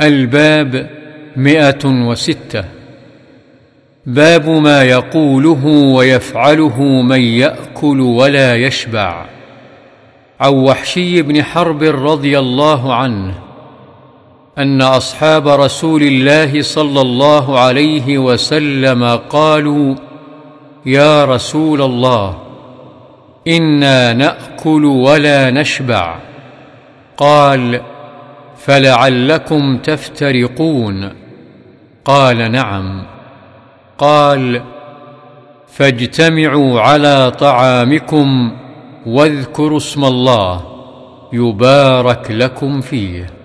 الباب مئة وستة. باب ما يقوله ويفعله من يأكل ولا يشبع. عن وحشي بن حرب رضي الله عنه أن أصحاب رسول الله صلى الله عليه وسلم قالوا يا رسول الله إنا نأكل ولا نشبع. قال فلعلكم تفترقون. قال نعم. قال فاجتمعوا على طعامكم واذكروا اسم الله يبارك لكم فيه.